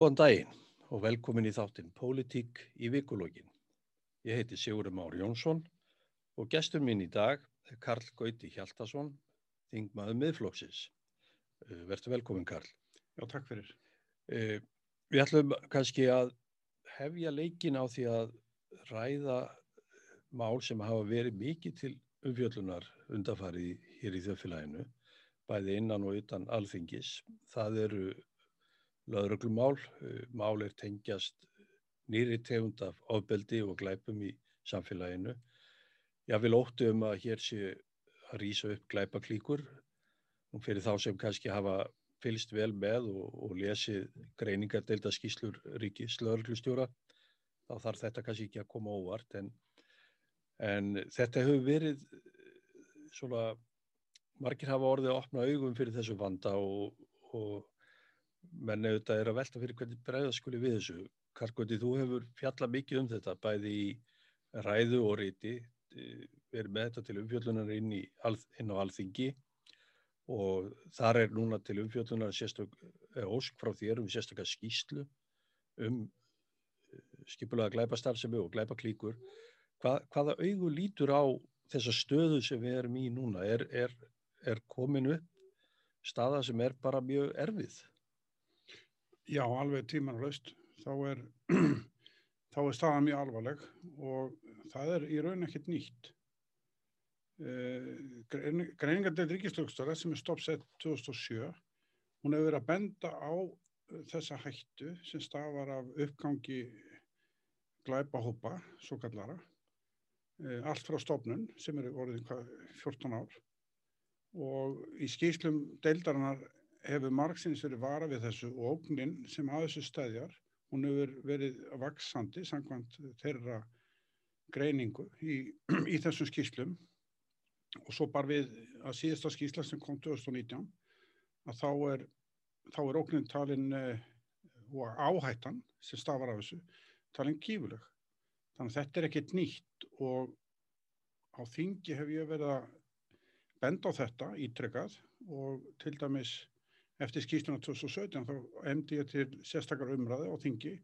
Góðan daginn og velkomin í þáttinn Pólitík í vikulógin. Ég heiti Sigurður Már Jónsson og gestur minn í dag er Karl Gauti Hjaltason, þingmaður miðflóksins. Eh, Vertu velkomin Karl. Já, takk fyrir. Eh, Við ætlum kannski að hefja leikin á því að ræða mál sem hafa verið mikið til umfjöllunar undarfarið hér í þjóðfélaginu, bæði innan og utan alþingis. Það eru löðröglumál, eh, mál er tengjast nýri tegund af ofbeldi og glæpum í samfélaginu. Ég vil óttu um að hér sé að rýsa upp glæpaklíkur og fyrir þá sem kannski hafa fylgst vel með og, og lesið greiningar deilda skýslur ríkis löðröglustjóra, þá þarf þetta kannski ekki að koma óvart en, en þetta hefur verið svona, margir hafa orðið að opna augum fyrir þessu vanda og, og menn auðvitað er að velta fyrir hvernig bregða skuli við þessu. Karkvöldi, þú hefur fjallað mikið um þetta, bæði í ræðu og reyti, verið með þetta til umfjöllunar inn, inn á alþingi og þar er núna til umfjöllunar sérstök, ósk frá þér um sérstaklega skýslu um skipulega glæpastarfsemi og glæpaklíkur. Hvað, hvaða augu lítur á þessa stöðu sem við erum í núna? Er, er, er komin upp staða sem er bara mjög erfið? Já, alveg tímanlaust. Þá er, þá er staðan mjög alvarleg og það er í raun ekkert nýtt. Greiningardelt ríkislögstöra sem er stoppsett 2007, hún hefur verið að benda á þessa hættu sem stafar af uppgangi glæpahópa, svo kallara, allt frá stofnun sem eru orðin 14 ár og í skýslum deildarinnar hefur margsins verið vara við þessu og ógnin sem að þessu stæðjar, hún hefur verið vaksandi samkvæmt þeirra greiningu í, í þessum skýslum og svo bara við að síðasta skýsla sem kom 2019 að þá er, þá er ógnin talin uh, og áhættan sem stafar af þessu talin kífuleg. Þannig að þetta er ekkert nýtt og á þingi hef ég verið að benda á þetta ítrekkað og til dæmis eftir skýsluna 2017 þá emdi ég til sérstakar umræði á þingi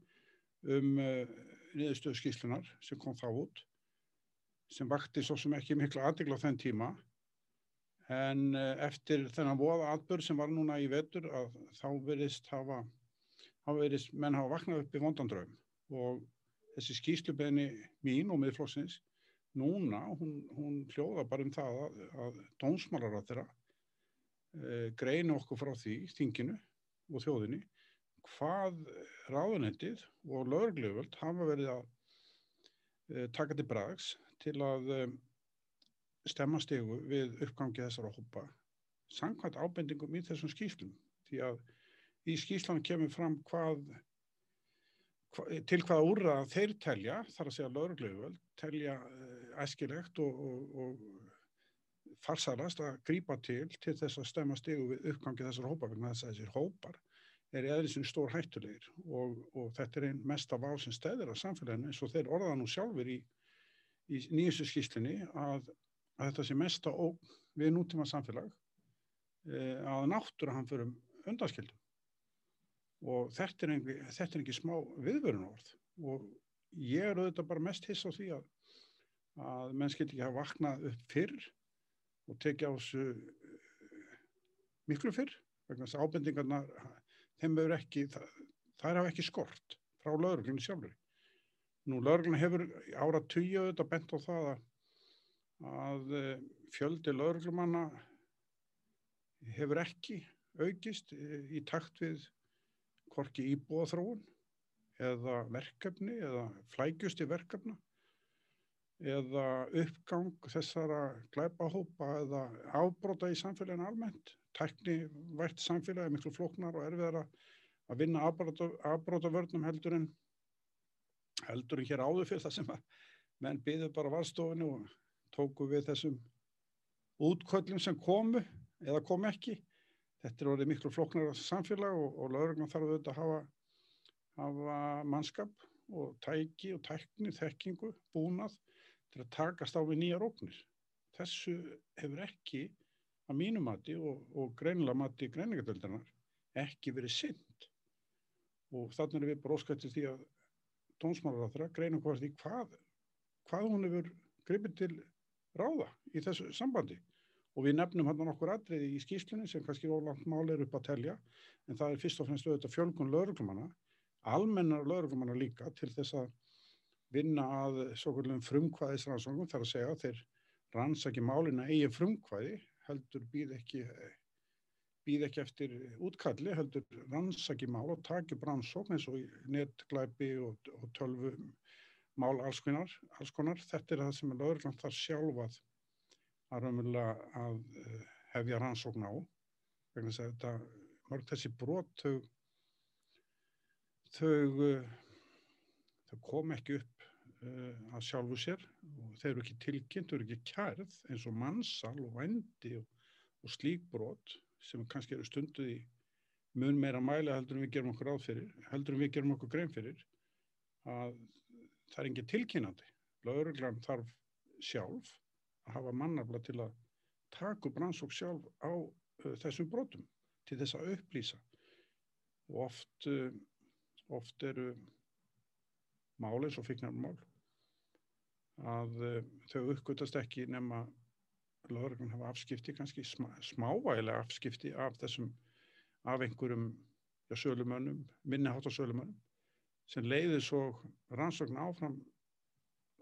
um uh, niðurstöðu skýslunar sem kom þá út sem vakti svo sem ekki mikla aðdegla á þenn tíma. En uh, eftir þennan voða atbyrg sem var núna í vetur að þá verist hafa, hafa verist, menn hafa vaknað upp í vondandraum og þessi skýslubenni mín og miðflóksins núna, hún, hún hljóða bara um það að, að dónsmálar á þeirra uh, greinu okkur frá því, þinginu og þjóðinni, hvað ráðunettið og lögurgljöföld hafa verið að uh, taka til brags til að um, stemma stegu við uppgangi þessara hópa sangkvæmt ábendingum í þessum skýslum því að í skýslan kemur fram hvað, hvað til hvaða úrra þeir telja þar að segja lögurglöfuvöld telja æskilegt og, og, og farsarast að grípa til til þess að stemma stegu við uppgangi þessara hópa vegna þess að þessir hópar er eða sem stór hættulegir og, og þetta er einn mest af á sem stæðir af samfélaginu eins og þeir orða nú sjálfur í í nýjustu skýslinni að, að þetta sé mesta óg við nútíma samfélag e, að náttúra hann fyrir undanskildum og þetta er, engi, þetta er ekki smá viðvörun orð og ég er auðvitað bara mest hiss á því að, að menn skildi ekki hafa vaknað upp fyrr og tekið á þessu miklu fyrr vegna þess að ábendingarna þeim hefur ekki, það, það er ekki skort frá lögurglunni sjálfur Nú lögurgluna hefur ára tíu auðvitað bent á það að, að eh, fjöldi lögurglumanna hefur ekki aukist í takt við korki íbúaþróun eða verkefni eða flækjust í verkefna eða uppgang þessara glæpahópa eða ábróta í samfélaginu almennt. Tækni vært samfélagi miklu flóknar og erfiðar að vinna afbróta vörnum heldur en heldur en hér áður fyrir það sem að menn byggðu bara varstofinu og tóku við þessum útköllum sem komu eða kom ekki. Þetta er orðið miklu floknar samfélag og, og lauruglan þarf auðvitað að hafa, hafa mannskap og tæki og tækni, þekkingu, búnað til að takast á við nýjar óknir. Þessu hefur ekki að mínumati og, og greinilega mati greiningadöldanar ekki verið synd og þannig er við bróskættið því að þeirra greina hvort því hvað, hvað hún hefur gripið til ráða í þessu sambandi og við nefnum hann okkur atriði í skýslunni sem kannski ólangt mál er upp að telja en það er fyrst og fremst auðvitað fjölgun lauruglumanna, almennar lauruglumanna líka til þess að vinna að svo kvöldum frumkvæðisrannsóknum þar að segja að þeir rannsaki málina eigin frumkvæði heldur býð ekki býð ekki eftir útkalli, heldur rannsaki mál og taki brannsókn eins og netglæpi og, og tölvu mál alls konar. Þetta er það sem er lögurland þar sjálfað að raunverulega að eh, hefja rannsókn á. Þess þetta, mörg þessi brot þau, þau, eh, þau kom ekki upp að sjálfu sér og þeir eru ekki tilkynnt, þau eru ekki kærð eins og mannsal og vendi og, og slík brot sem kannski eru stunduð í mun meira mæli heldur en við gerum okkur áfyrir, heldur en við gerum okkur grein fyrir að það er engin tilkynandi. Lauruglan þarf sjálf að hafa mannafla til að taka upp rannsók sjálf á uh, þessum brotum til þess að upplýsa og oft, uh, oft eru mál eins og fíknarmál að uh, þau uppgötast ekki nema lauruglan hafa afskipti, kannski smá, smávægilega afskipti af þessum af einhverjum ja, sölumönnum, minnihátt á sölumönnum sem leiði svo rannsókn áfram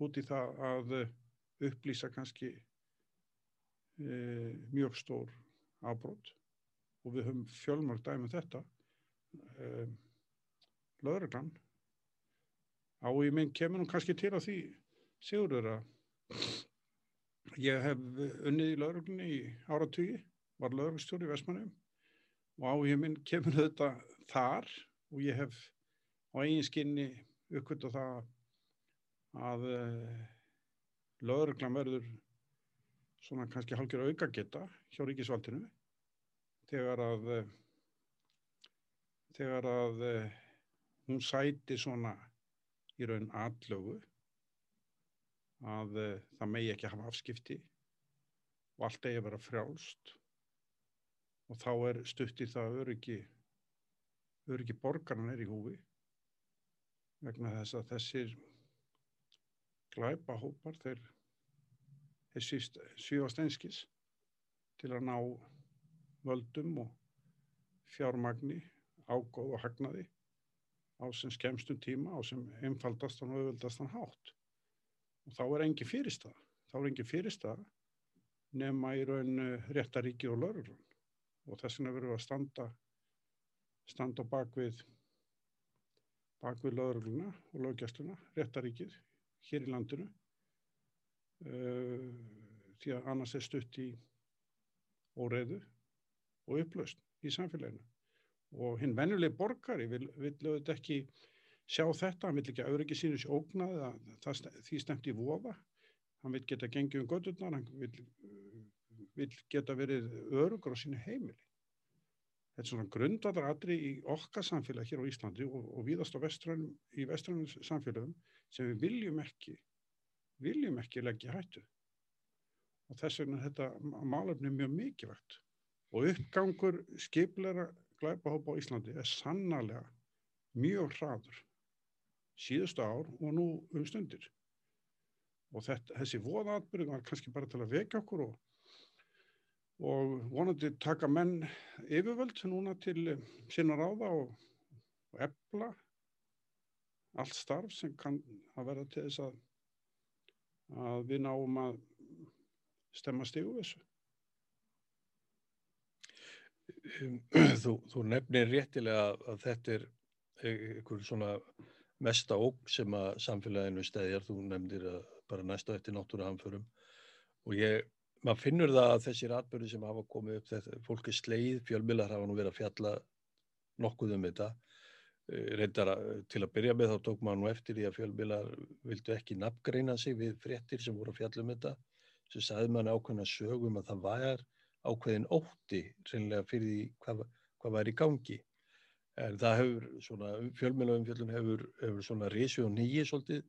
út í það að upplýsa kannski e, mjög stór afbrót og við höfum fjölmörg dæmi um þetta. E, lauruglan á í minn kemur nú kannski til að því sigurður að ég hef unnið í lauruglunni í áratugi var lauruglstjóri í Vestmannum og á í minn kemur þetta þar og ég hef á eigin skinni uppkvöld á það að uh, lauruglan verður svona kannski halkjör auka geta hjá ríkisvaldinu þegar að uh, þegar að uh, hún sæti svona í raun allögu að það megi ekki hafa afskipti og allt eigi að vera frjálst. Og þá er stutt í það öryggi öryggi borgarnan er í húfi vegna þess að þessir glæpahópar þeir, þeir svífast einskis til að ná völdum og fjármagni ágóð og hagnaði á sem skemstum tíma á sem einfaldastan og auðvöldastan hátt og þá er engi fyrirstað þá er engi fyrirstað nema í raun réttaríki og laururun og þess vegna verður að standa standa á bakvið bak við löðurluna og löggjastluna, réttaríkið hér í landinu. Uh, því að annars er stutt í óreiðu og upplaust í samfélaginu. Og hinn venjulegi borgari vil auðvitað ekki sjá þetta, hann vil ekki auðvitað ekki sínu sér ógnað að því stemt í voða hann vil geta gengið um gödurnar, hann vil, vil geta verið örugur á sínu heimili. Þetta er svona grundvallar aðri í okkar samfélag hér á Íslandi og, og viðast á vestrænum, í vestrænum samfélagum sem við viljum ekki viljum ekki leggja hættu. Og þess vegna þetta málefni er mjög mikilvægt. Og uppgangur skipleira glæpahópa á Íslandi er sannarlega mjög hraður síðustu ár og nú um stundir og þetta, þessi voðaatbyrg var kannski bara til að vekja okkur og og vonandi taka menn yfirvöld núna til eh, sinna ráða og, og ebla allt starf sem kann að vera til þess að, að við náum að stemma stígu þessu. Þú, þú nefnir réttilega að þetta er einhver svona mesta óg sem að samfélaginu stæðjar, þú nefndir að bara næsta eftir náttúra anförum og ég maður finnur það að þessir atbyrði sem hafa komið upp, þetta, fólk er sleið, fjölmiðlar hafa nú verið að fjalla nokkuð um þetta. Eh, reyndar að, til að byrja með þá tók maður nú eftir því að fjölmiðlar vildu ekki nafngreina sig við fréttir sem voru að fjalla um þetta. Svo sagði maður ákveðna sögum að það var ákveðin ótti reynilega fyrir því hvað, hvað var í gangi. En það hefur svona, fjölmiðlaumfjöldun hefur, hefur svona reysi og nýji svolítið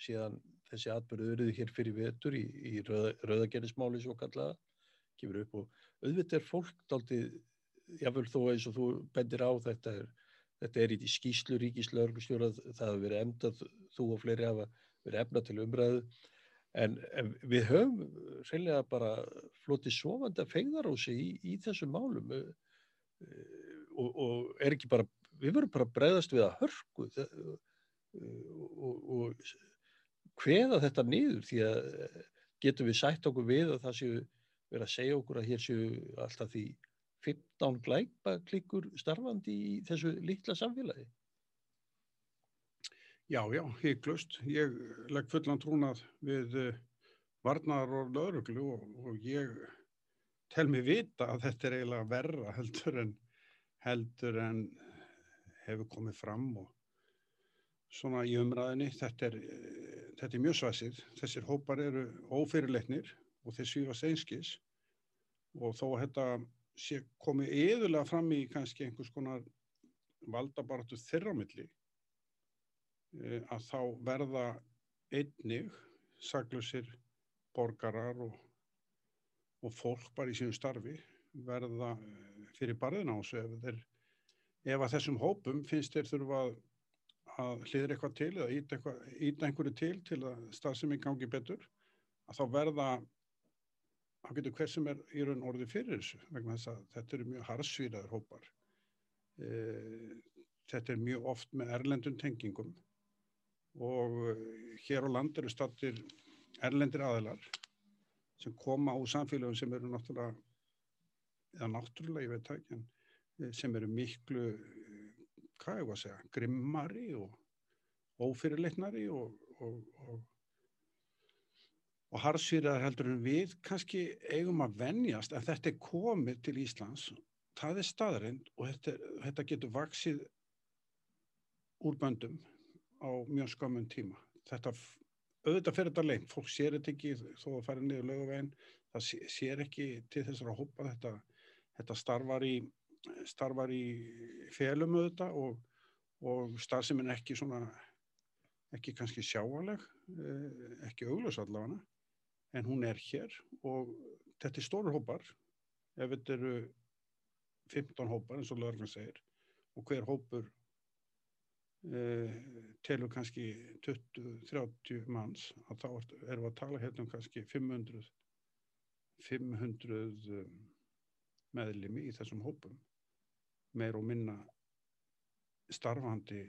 síðan þessi atbyrðu eruðu hér fyrir vetur í, í rauða, rauðagerðismáli svo kallaða, kemur upp og auðvitað er fólk daldið, jáfnveil þó eins og þú bendir á þetta er, þetta er í skýslu ríkislauglustjóra, það hefur verið emnað, þú og fleiri hafa verið efnað til umræðu, en, en við höfum reynilega bara flotið sofandi að fegðarósi í, í þessum málum. Uh, og, og er ekki bara, við verum bara bregðast við að hörku uh, og, og hveða þetta niður því að getum við sætt okkur við og það séu verið að segja okkur að hér séu alltaf því 15 glæpa klikkur starfandi í þessu litla samfélagi. Já, já, hygglust. Ég legg fullan trúnað við uh, varnar og lauruglu og, og ég tel mig vita að þetta er eiginlega verra heldur en, heldur en hefur komið fram og svona í umræðinni. Þetta er, þetta er mjög svæsið. Þessir hópar eru ófyrirleiknir og þeir svífast einskis og þó að þetta sé komið yðurlega fram í kannski einhvers konar valdabaratu þeirra milli e, að þá verða einnig saglusir borgarar og, og fólk bara í sínu starfi verða fyrir barðina á þessu. Ef, þeir, ef að þessum hópum finnst þeir þurfa að, að hliður eitthvað til eða íta, eitthvað, íta einhverju til til að stafsemi gangi betur að þá verða þá getur hver sem er í raun orði fyrir þessu vegna þess að þetta eru mjög harsvíraður hópar. E, þetta er mjög oft með erlendun tengingum og hér á land eru stattir erlendir aðilar sem koma úr samfélagum sem eru náttúrulega eða náttúrulega, ég veit ekki en e, sem eru miklu hvað ég var að segja, grimmari og ófyrirleiknari og, og, og og harsýraðar heldur en við kannski eigum að venjast. En þetta er komið til Íslands það er staðarind og þetta, þetta getur vaksið úr böndum á mjög skamum tíma. Þetta auðvitað fyrir þetta leint, fólk sér þetta ekki þó að fara niður löguveginn það sér ekki til þessar að hópa þetta, þetta starfar í starfar í felum auðvitað og, og starfseminn ekki svona ekki kannski sjáaleg eh, ekki auglösa allavega en hún er hér og þetta er stóru hópar. Ef þetta eru 15 hópar eins og lögurinn segir og hver hópur eh, telur kannski 20-30 manns að þá erum við að tala hérna um kannski 500 500 um, meðlimi í þessum hópum. Meir og minna starfandi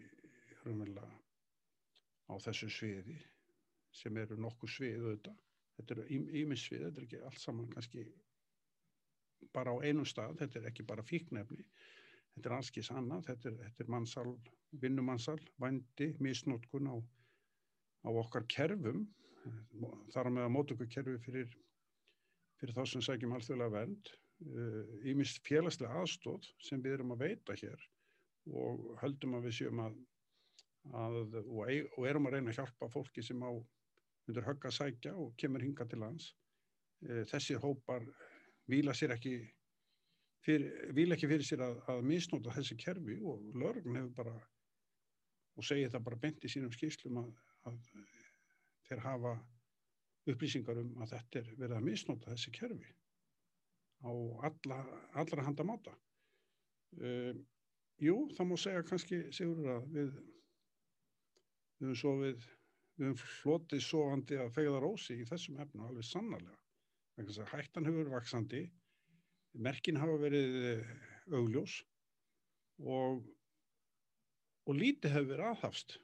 á þessu sviði sem eru nokkuð svið auðvitað. Þetta eru ímissvið, þetta er ekki allt saman kannski bara á einum stað, þetta er ekki bara fíknefni, þetta er allskis annað, þetta er, þetta er mannsal, vinnumannsal, vandi, misnótkun á, á okkar kerfum, þar með að móta okkur kerfi fyrir, fyrir þá sem sækjum alþjóðlega vernd, ímist uh, félagslega aðstóð sem við erum að veita hér og höldum að við séum að, að og, og erum að reyna að hjálpa fólki sem á myndur högg að sækja og kemur hinga til lands. Eh, þessir hópar vila sér ekki fyrir, vila ekki fyrir sér að, að misnóta þessi kerfi og lörgn hefur bara og segir það bara bent í sínum skýrslum að, að þeir hafa upplýsingar um að þetta er verið að misnóta þessi kerfi á alla, allra handa máta. Uh, jú, það má segja kannski, Sigur, að við við höfum svo við höfum flotið sofandi að fegða rósi í þessum efnu alveg sannarlega. Hættan hefur vaksandi, merkin hafa verið eh, augljós og, og lítið hefur verið aðhafst.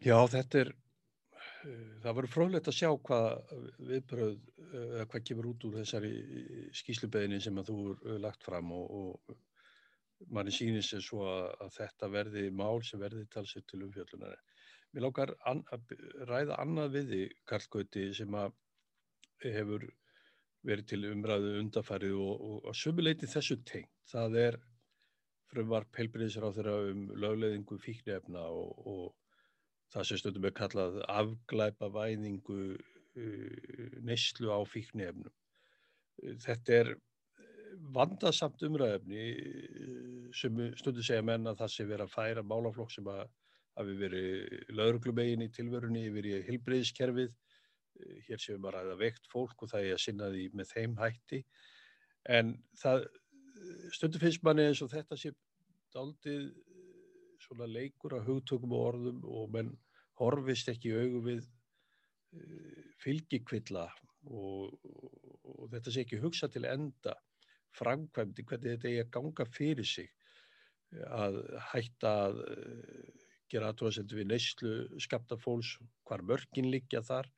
Já, þetta er, það verður fróðlegt að sjá hvað viðbröð, hvað kemur út úr þessari skýslubeginni sem að þú er lagt fram og, og manni sýnir sér svo að þetta verði mál sem verði talsið til umfjöldunar. Mér lákar an, að ræða annað við því, Karl Gauti, sem að hefur verið til umræðu undafarið og, og að sumuleiti þessu tengt. Það er frumvarp helbriðisra á þeirra um lögleðingu fíknefna og, og það sem stundum er kallað afglæpa væðingu uh, neyslu á fíknefnum. Þetta er vandasamt umræðefni sem stundu segja menn að það sé verið að færa málaflokk sem að hafi verið lauruglumegin í tilvörunni í hilbreyðiskerfið hér séum að ræða veikt fólk og það er að sinna því með þeim hætti en það stundu finnst manni eins og þetta sé daldið svona leikur að hugtökum og orðum og menn horfist ekki augu við fylgikvilla og, og, og þetta sé ekki hugsa til enda framkvæmdi hvernig þetta er að ganga fyrir sig að hætta að gera aðtóðasendu við neyslu skapta fólks, hvar mörgin liggja þar.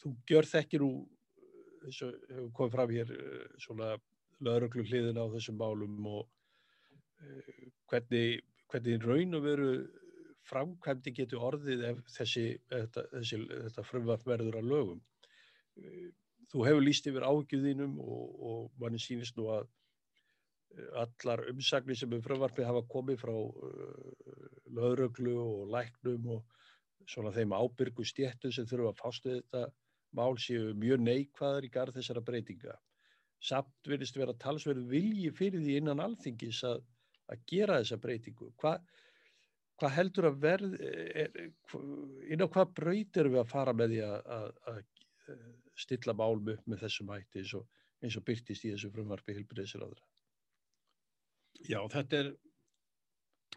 Þú gjör þekkir nú, eins og hefur komið fram hér, svona lauruglu hliðin á þessum málum og hvernig, hvernig raun og veru framkvæmdi getur orðið ef þessi, þetta, þessi, þetta frumvarp verður að lögum. Þú hefur líst yfir áhugiðinum og, og manni sínist nú að allar umsagnir sem um frumvarfi hafa komið frá löðröglu og læknum og svona þeim ábyrgu stjættu sem þurfa að fástu þetta mál séu mjög neikvæðar í garð þessara breytinga. Samt verðist vera talsverðu vilji fyrir því innan alþingis að, að gera þessa breytingu. Hvað hva heldur að verð, er, inn á hvað breytir við að fara með því að, að, að stilla málum upp með þessum hætti eins og, eins og byrtist í þessu frumvarfi hilbriðsir áðra? Já, þetta er,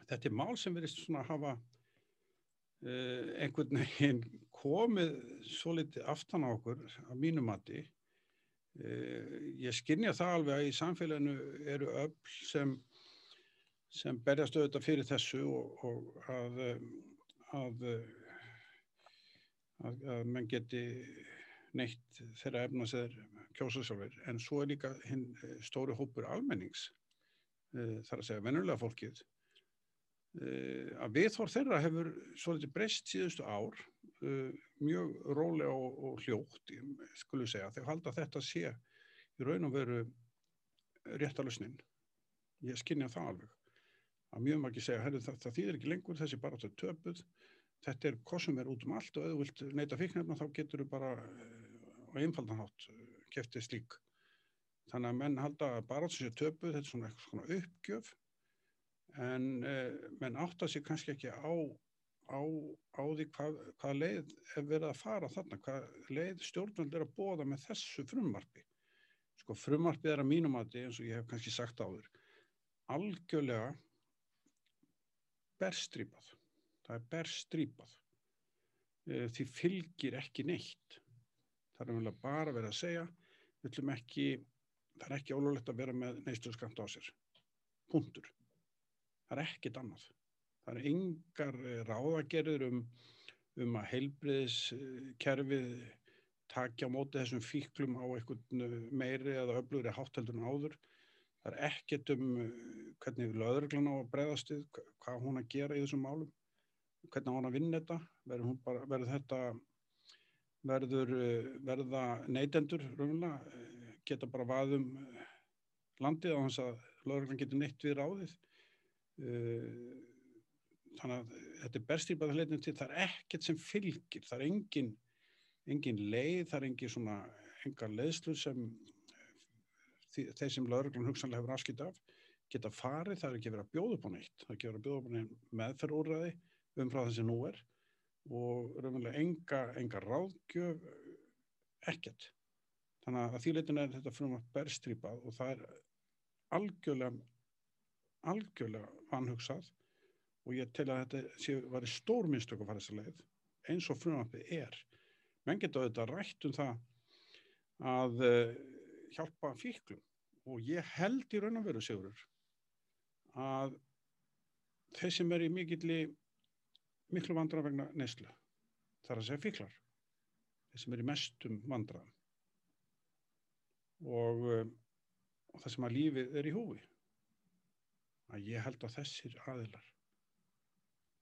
þetta er mál sem verist svona að hafa uh, einhvern veginn komið svo litið aftan á okkur af mínu mati. Uh, ég skynja það alveg að í samfélaginu eru öll sem, sem berjast auðvitað fyrir þessu og, og að, að, að, að menn geti neitt þeirra efna sér kjósa sjálfur. En svo er líka hinn stóri hópur almennings Eh, þar að segja vennulega fólkið eh, að viðhór þeirra hefur svolítið breyst síðustu ár eh, mjög rólega og, og hljótt skulum segja, þegar halda þetta sé í raun og veru réttalusnin ég skynja það alveg að mjög margir segja, það, það þýðir ekki lengur þessi bara þetta töpuð þetta er sem er út um allt og ef þú vilt neyta fíknefna þá getur þú bara á einfaldanhátt keftið slík Þannig að menn halda bara þessi töpu, þetta er svona eitthvað svona uppgjöf en eh, menn átta sér kannski ekki á, á, á því hvað, hvað leið er verið að fara þarna, hvað leið stjórnvöld er að bóða með þessu frumvarfi. Sko frumvarfið er að mínum að því eins og ég hef kannski sagt áður, algjörlega berstrýpað. Það er berstrýpað. Eh, því fylgir ekki neitt. Það er vel bara verið að segja, við ætlum ekki það er ekki ólulegt að vera með neisturskant á sér punktur það er ekkit annað það er yngar eh, ráðagerður um, um að heilbriðiskerfið takja á móti þessum fíklum á einhvern eh, meiri eða öflugri hátteldur en áður það er ekkit um eh, hvernig löðurglan á að breyðast hvað hún að gera í þessum málum hvernig hún að vinna þetta verður, bara, verður þetta verður verða neytendur raunlega geta bara vaðum landið á hans að lögurinn getur neitt við ráðið. Þannig að þetta er berstýrbaða hlutin til það er ekkert sem fylgir það er engin, engin leið það er engin svona enga leiðslu sem þeir sem lögurinn hugsanlega hefur afskilt af geta farið, það er ekki verið að bjóða upp á neitt það er ekki verið að bjóða upp á neitt meðferðúræði um frá þessi nú er og raunverulega enga, enga ráðgjöf ekkert Þannig að því leytin er þetta frumvarp berstrýpað og það er algjörlega, algjörlega vanhugsað og ég tel að þetta sé að vera stór minnstök að fara þessa leið eins og frumvarpið er. Menn geta auðvitað rætt um það að uh, hjálpa fíklum. Og ég held í raun og veru segurur að þeir sem er í mikilli, miklu vandra vegna neyslu þar að segja fíklar, þeir sem er í mestum vandraðum og, um, og það sem að lífið er í húi að ég held að þessir aðilar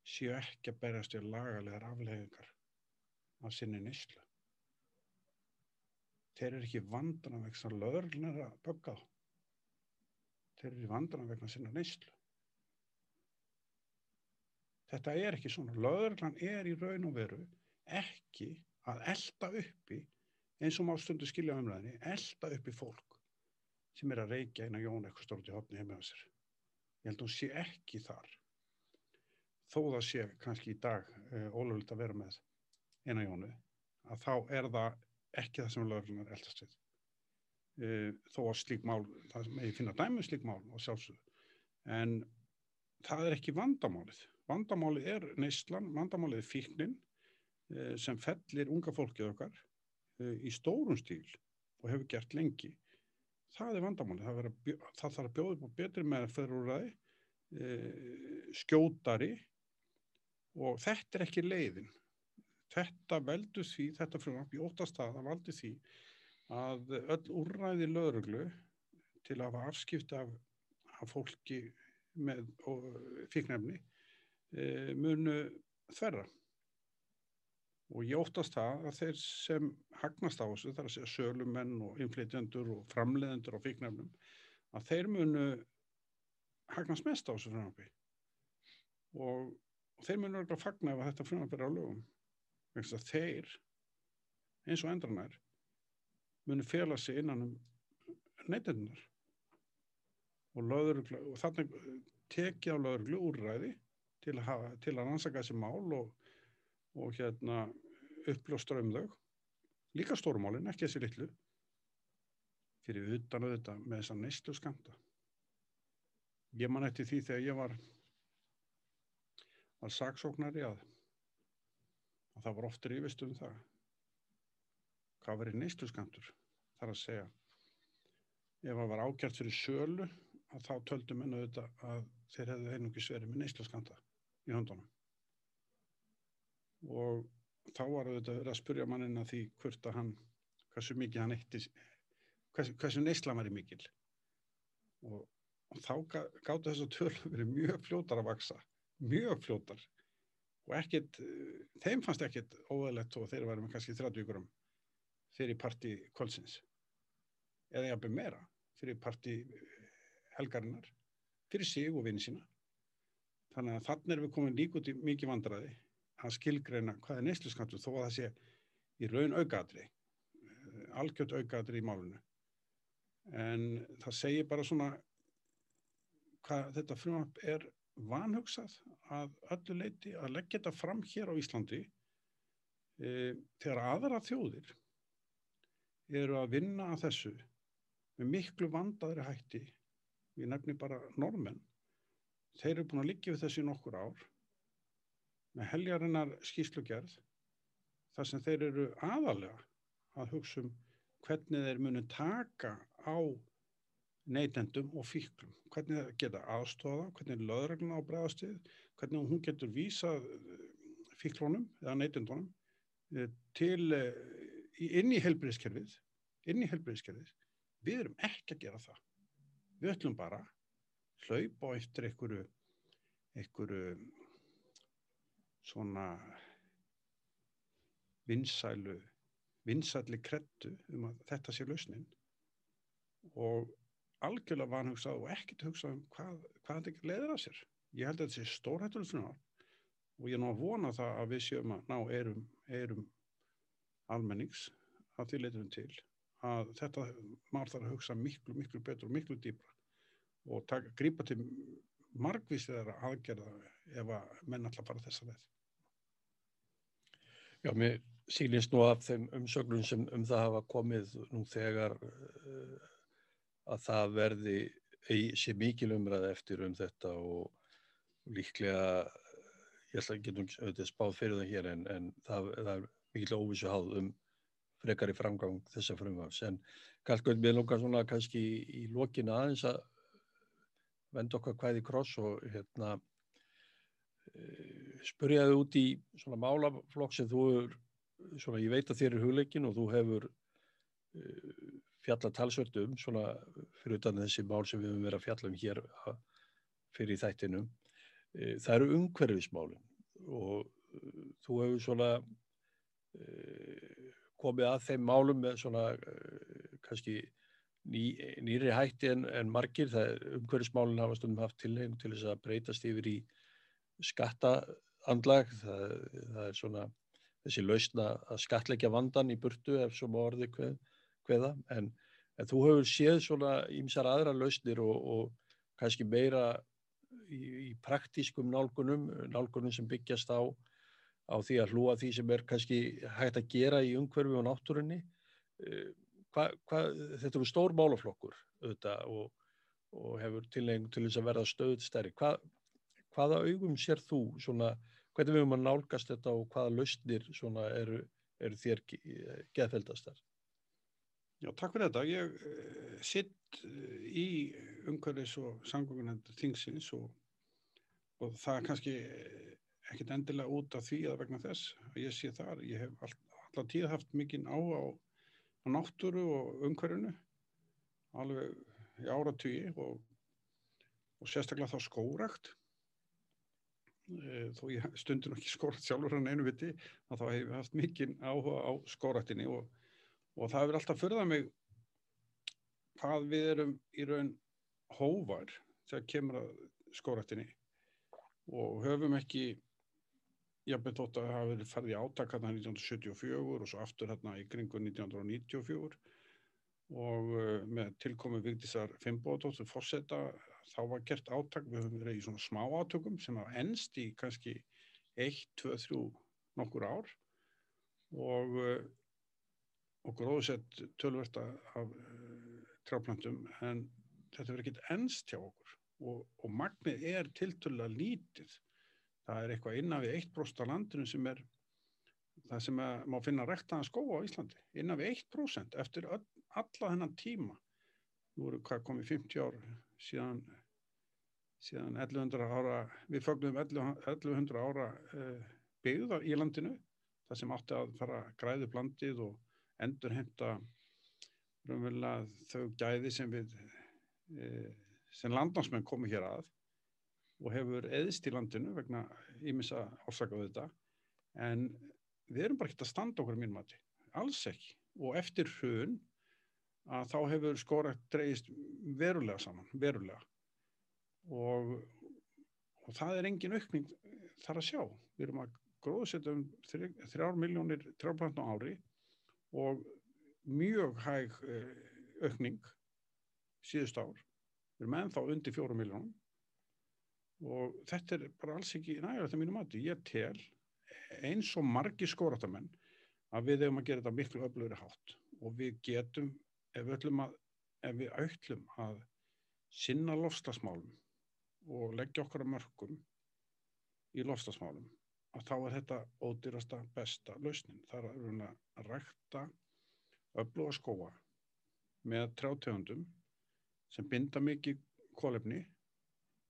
séu ekki að berjast í lagalegar afleggingar af sinni nýslu þeir eru ekki vandana vegna löðurlunar að bögga þá þeir eru vandana vegna sinna nýslu þetta er ekki svona löðurlan er í raun og veru ekki að elda uppi eins og má stundu skilja umræðinni, elda upp í fólk sem er að reykja eina jón eitthvað stort í hotni heima á sér. Ég held að hún sé ekki þar. Þó það sé kannski í dag uh, eh, ólöfult að vera með eina jónu, að þá er það ekki það sem lögurlunar eldast við. uh, þó að slík mál, það með ég finna dæmið um slík mál og sjálfsög. En það er ekki vandamálið. Vandamálið er neyslan, vandamálið er fíknin uh, sem fellir unga fólkið okkar uh, í stórum stíl og hefur gert lengi. Það er vandamálið. Það, að, það þarf að bjóða upp á betri meðferðurræði, skjótari og þetta er ekki leiðin þetta veldur því, þetta frumvarp í óttast að það valdi því að öll úrræði lögreglu til að hafa afskipt af, af fólki með fíknefni e, munu þverra. Og ég óttast það að þeir sem hagnast á þessu, þar að segja sölumenn og inflytjendur og framleðendur á fíknefnum, að þeir munu hagnast mest á þessu frumvarpi. Og, og þeir munu verður að fagna ef þetta frumvarp er á lögum þeir eins og endranær munu fela sig innan um neytindunar og, og þannig tekið á lögurglu úrræði til að, hafa, til að rannsaka þessi mál og, og hérna uppljóstra um þau. Líka stórmálinn, ekki þessi litlu. Fyrir utan auðvitað með þessa neistlu skamta ég man eftir því þegar ég var var saksóknari að og það var oftur yfirst um það. Hvað verið neysluskantur þar að segja. Ef það var ágjart fyrir sölu að þá töldum enn auðvitað að þeir hefðu einungis verið með neysluskanta í höndunum. Og þá var auðvitað verið að spurja mannin að því hvort að hann hversu mikið hann eitti hversu, hversu neysla var í mikil. Og, og þá gáttu þess að tölu verið mjög fljótar að vaksa mjög fljótar og ekkert, eh, þeim fannst ekkert óðalett og þeir varum kannski 30 ykkurum fyrir parti kvöldsins. Eða jafnveg meira fyrir parti eh, helgarinnar fyrir sig og vinni sína. Þannig að þannig erum við komin líka út í mikið vandraði að skilgreina hvað er neysluskantur þó að það sé í raun aukaðri eh, algjört aukaðri í málunu en það segir bara svona hvað þetta frumap er vanhugsað að öllu leiti að leggja þetta fram hér á Íslandi e, þegar aðra þjóðir eru að vinna að þessu með miklu vandaðri hætti við nefnum bara normenn þeir eru búin að liggja við þessu nokkur ár með heljarinnar skýslugerð þar sem þeir eru aðalega að hugsa um hvernig þeir munu taka á neytendum og fíklum. Hvernig það geta aðstofa, hvernig löðregluna á bregðastíð, hvernig hún getur vísað eh, fíklónum eða neytendunum eh, til eh, inn í helbriðskerfið, inn í helbriðskerfið. Við erum ekki að gera það. Við ætlum bara hlaupa á eftir einhverju, einhverju svona vinsælu, vinsæli krettu um að þetta sé lausnin og algjörlega vanhugsað og ekkert hugsað um hvað, hvað þetta leðir að sér. Ég held að þetta sé stórhættuleg frumar og ég er nú að vona það að við séum að ná erum, erum almennings að því leiturum til að þetta maður þarf að hugsa miklu, miklu betur og miklu dýbra og taka, grípa til margvísið þeirra aðgerða ef að menn alltaf fara þessa veð. Já, mér sýnist nú af þeim umsögnum sem um það hafa komið nú þegar uh, að það verði sé mikil umræð eftir um þetta og líklega, ég ætla ekki að spáð fyrir það hér en, en það, það er mikil óvissu háð um frekar í framgang þessa frumvafs. En Kallgöld, við lókar svona kannski í, lokina aðeins að venda okkar hvaði kross og hérna spurjaði út í svona málaflokk sem þú er, svona ég veit að þér er hugleikin og þú hefur fjalla talsvöldum svona fyrir utan þessi mál sem við höfum verið að fjalla um hér fyrir þættinum. E, það eru umhverfismálinn og e, þú hefur svona e, komið að þeim málum með svona kannski ný, nýri hætti en, en margir. Umhverfismálinn hafa stundum haft tilheng til þess að breytast yfir í skattaandlag. Það, það er svona þessi lausna að skatleggja vandan í burtu ef svo má orðið hverð hveða en, en þú hefur séð svona ímsar aðra lausnir og, og kannski meira í, í praktískum nálgunum, nálgunum sem byggjast á, á því að hlúa því sem er kannski hægt að gera í umhverfi og náttúrunni. Eh, hva, hva, þetta eru stór málaflokkur auðvitað og, og hefur tilnefing til þess að verða stöð stærri. Hva, hvaða augum sér þú svona, hvernig við höfum að nálgast þetta og hvaða lausnir svona eru, eru þér geðfeldastar? Já, takk fyrir þetta. Ég uh, sitt uh, í umhverfis og samgöngunandi þingsins og, og það er kannski ekkert endilega út af því að vegna þess að ég sé þar. Ég hef all, alltaf tíð haft mikinn á á, á náttúru og umhverfinu alveg í áratvíi og, og sérstaklega þá skórakt e, þó ég stundin ekki skórakt sjálfur hann einu viti að þá hef ég haft mikinn áhuga á skóraktinni og, og það hefur alltaf förðað mig hvað við erum í raun hóvar þegar kemur að skóraktinni og höfum ekki jafnveg þótt að það hafi verið farið í átak hérna 1974 og svo aftur hérna í kringu 1994 og uh, með tilkomi Vigdísar Fimboðdóttur fórseta þá var gert átak, við höfum verið í svona smá átökum sem hafa ennst í kannski 1, 2, 3 nokkur ár. Og uh, og gróðsett tölverta af uh, tráplantum en þetta verið ekkert ennst hjá okkur. Og, og magnið er tiltölulega lítið. Það er eitthvað innan við 1% af landinu sem er það sem er, má finna rektaðan skó á Íslandi. Innan við 1% eftir öll, alla þennan tíma. Nú eru hvað komið 50 ár síðan síðan 1100 ára við fögnum 1100 ára uh, byggðar í landinu. Það sem átti að fara græðu blandið og endur heimta þau gæði sem við uh, sem landansmenn komu hér að og hefur eðist í landinu vegna ímissa ásakaðu þetta en við erum bara ekki að standa okkur mínum að alls ekki. Og eftir hrun að þá hefur skórat dreyist verulega saman, verulega. Og, og það er engin aukning þar að sjá. Við erum að gróðsetja um þrjár miljónir trjáplant á ári og mjög hæg eh, aukning síðust ár. Við erum ennþá undir fjóru miljónum og þetta er bara alls ekki nægilegt að mínu mati. Ég tel eins og margi skóratamenn að við hefum að gera þetta miklu öflugri hátt. Og við getum, ef við ætlum að, ef við ætlum að sinna lofstasmálum og leggja okkar að mörgum í lofstasmálum, að þá er þetta ódýrasta besta lausnin. Það er að rækta öfluga skóa með trjátegundum sem binda mikið kólefni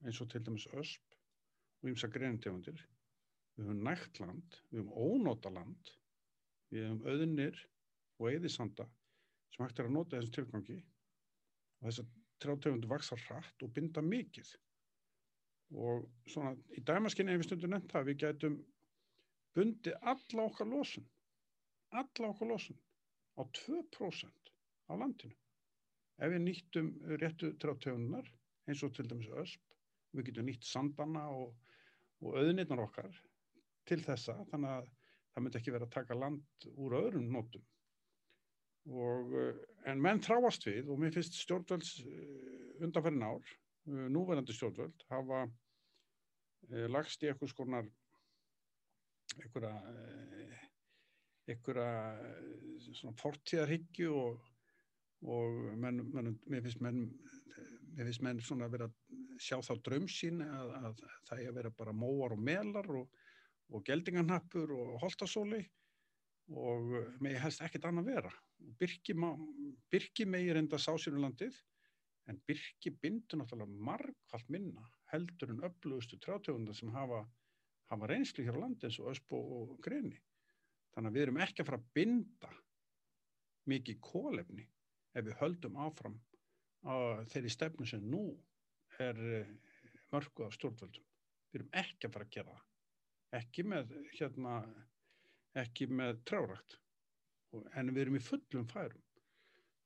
eins og til dæmis ösp og ímsa greintegundir. Við höfum nægt land, við höfum ónóta land, við höfum auðnir og eðisanda sem hægt er að nota þessum tilgangi og þessar trjátegundir vaksa hratt og binda mikið. Og svona í dæmaskinni hefur stundu nefnt það að við gætum bundi alla okkar losun, alla okkar losun á 2% á landinu. Ef við nýttum réttu trjátegundunar eins og til dæmis ösp við getum nýtt sandana og, og auðnirnar okkar til þessa þannig að það myndi ekki vera að taka land úr öðrum nótum og eh, en menn þráast við og mér finnst stjórnvölds eh, undanferðin ár, eh, núverandi stjórnvöld hafa lagst í eitthvað skonar eitthvað eitthvað svona fortíðarhyggju og, og menn, menn, mér finnst menn mér finnst menn svona að vera sjá þá drömsín að, að það er að vera bara móar og melar og, og geldingarnappur og holtasóli og með helst ekkert annað vera. Birki, birki megir enda sásýrulandið en Birki bindur náttúrulega margfald minna heldur en öflugustu trjátegundar sem hafa, hafa reynslu hér á landi eins og Öspo og Greni. Þannig að við erum ekki að fara að binda mikið kólefni ef við höldum áfram þeirri stefnu sem nú er eh, mörgu af stjórnvöldum. Við erum ekki að fara að gera það. Ekki með, hérna, ekki með trárakt. En við erum í fullum færum.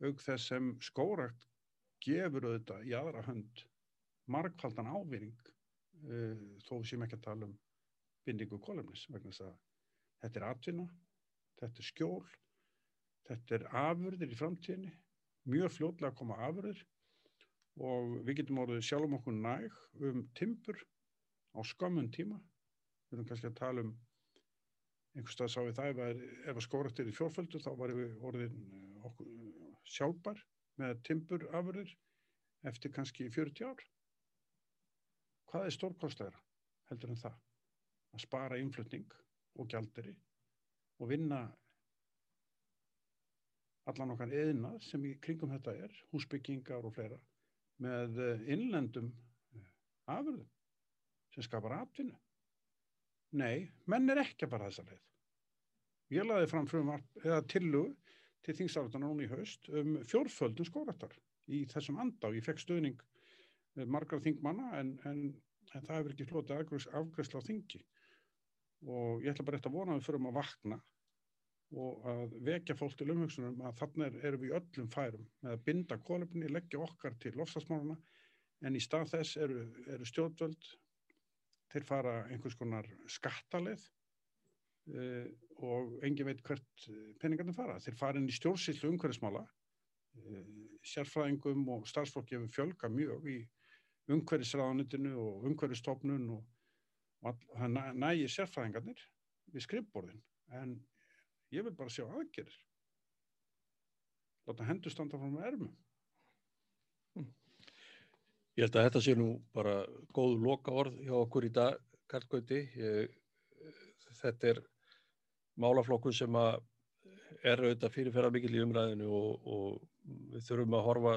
Aug þess sem skórakt gefur auðvitað í aðra hönd margfaldan ávinning uh, þó sem ekki að tala um bindingu kólumnis vegna þess að þetta er atvinna, þetta er skjól, þetta er afurðir í framtíðinni mjög fljóðlega að koma afröður og við getum orðið sjálfum okkur næg um timpur á skömmun tíma. Við erum kannski að tala um einhvers stað sá við það ef að, að skóraktir í fjórföldu þá varum við orðin okkur sjálfbar með timburafurðir eftir kannski 40 ár. Hvað er stórkostlegra heldur en það? Að spara innflutning og gjalderi og vinna allan okkar eðina sem í kringum þetta er, húsbyggingar og fleira, með eh, innlendum eh, afurðum sem skapar atvinnu. Nei, menn er ekki bara þessa leið. Ég laði fram frumvarp eða tillugu til þingstaflutana núna í haust um fjórföldum skóraktar í þessum andá. Ég fekk stöðning margar þingmanna en, en, en það hefur ekki flotið afgræsla á þingi og ég ætla bara eftir að vona að við förum að vakna og að vekja fólk til umhugsunum að þannig erum við öllum færum með að binda kólefni, leggja okkar til lofstafsmáluna en í stað þess eru, eru stjórnvöld þeir fara einhvers konar skattaleið uh, og engin veit hvert peningarnir fara. Þeir fara inn í stjórnsýllu umhverfismála uh, sérfræðingum og starfsfólki hefur fjölga mjög í umhverfisraðanitinu og umhverfistofnun og, það nægir sérfræðingarnir við skrifborðin en Ég vil bara sjá aðgerðir. Láta hendur standa frá með ermum. Hm. Ég held að þetta sé nú bara góð loka orð hjá okkur í dag, Karl Gauti. Þetta er málaflokkur sem að er auðvitað fyrirferða mikil í umræðinu og, og við þurfum að horfa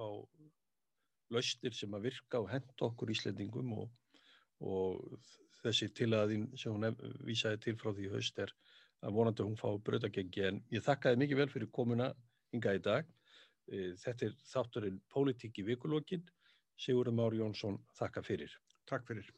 á laustir sem að virka og henda okkur íslendingum og, og þessi tilaðin sem hún vísaði til frá því haust er að vonandi hún fá bröðagengi en ég þakkaði mikið vel fyrir komuna hinga í dag. E, þetta er þátturinn Pólitík í vikulokkin. Sigurður Már Jónsson, þakka fyrir. Takk fyrir.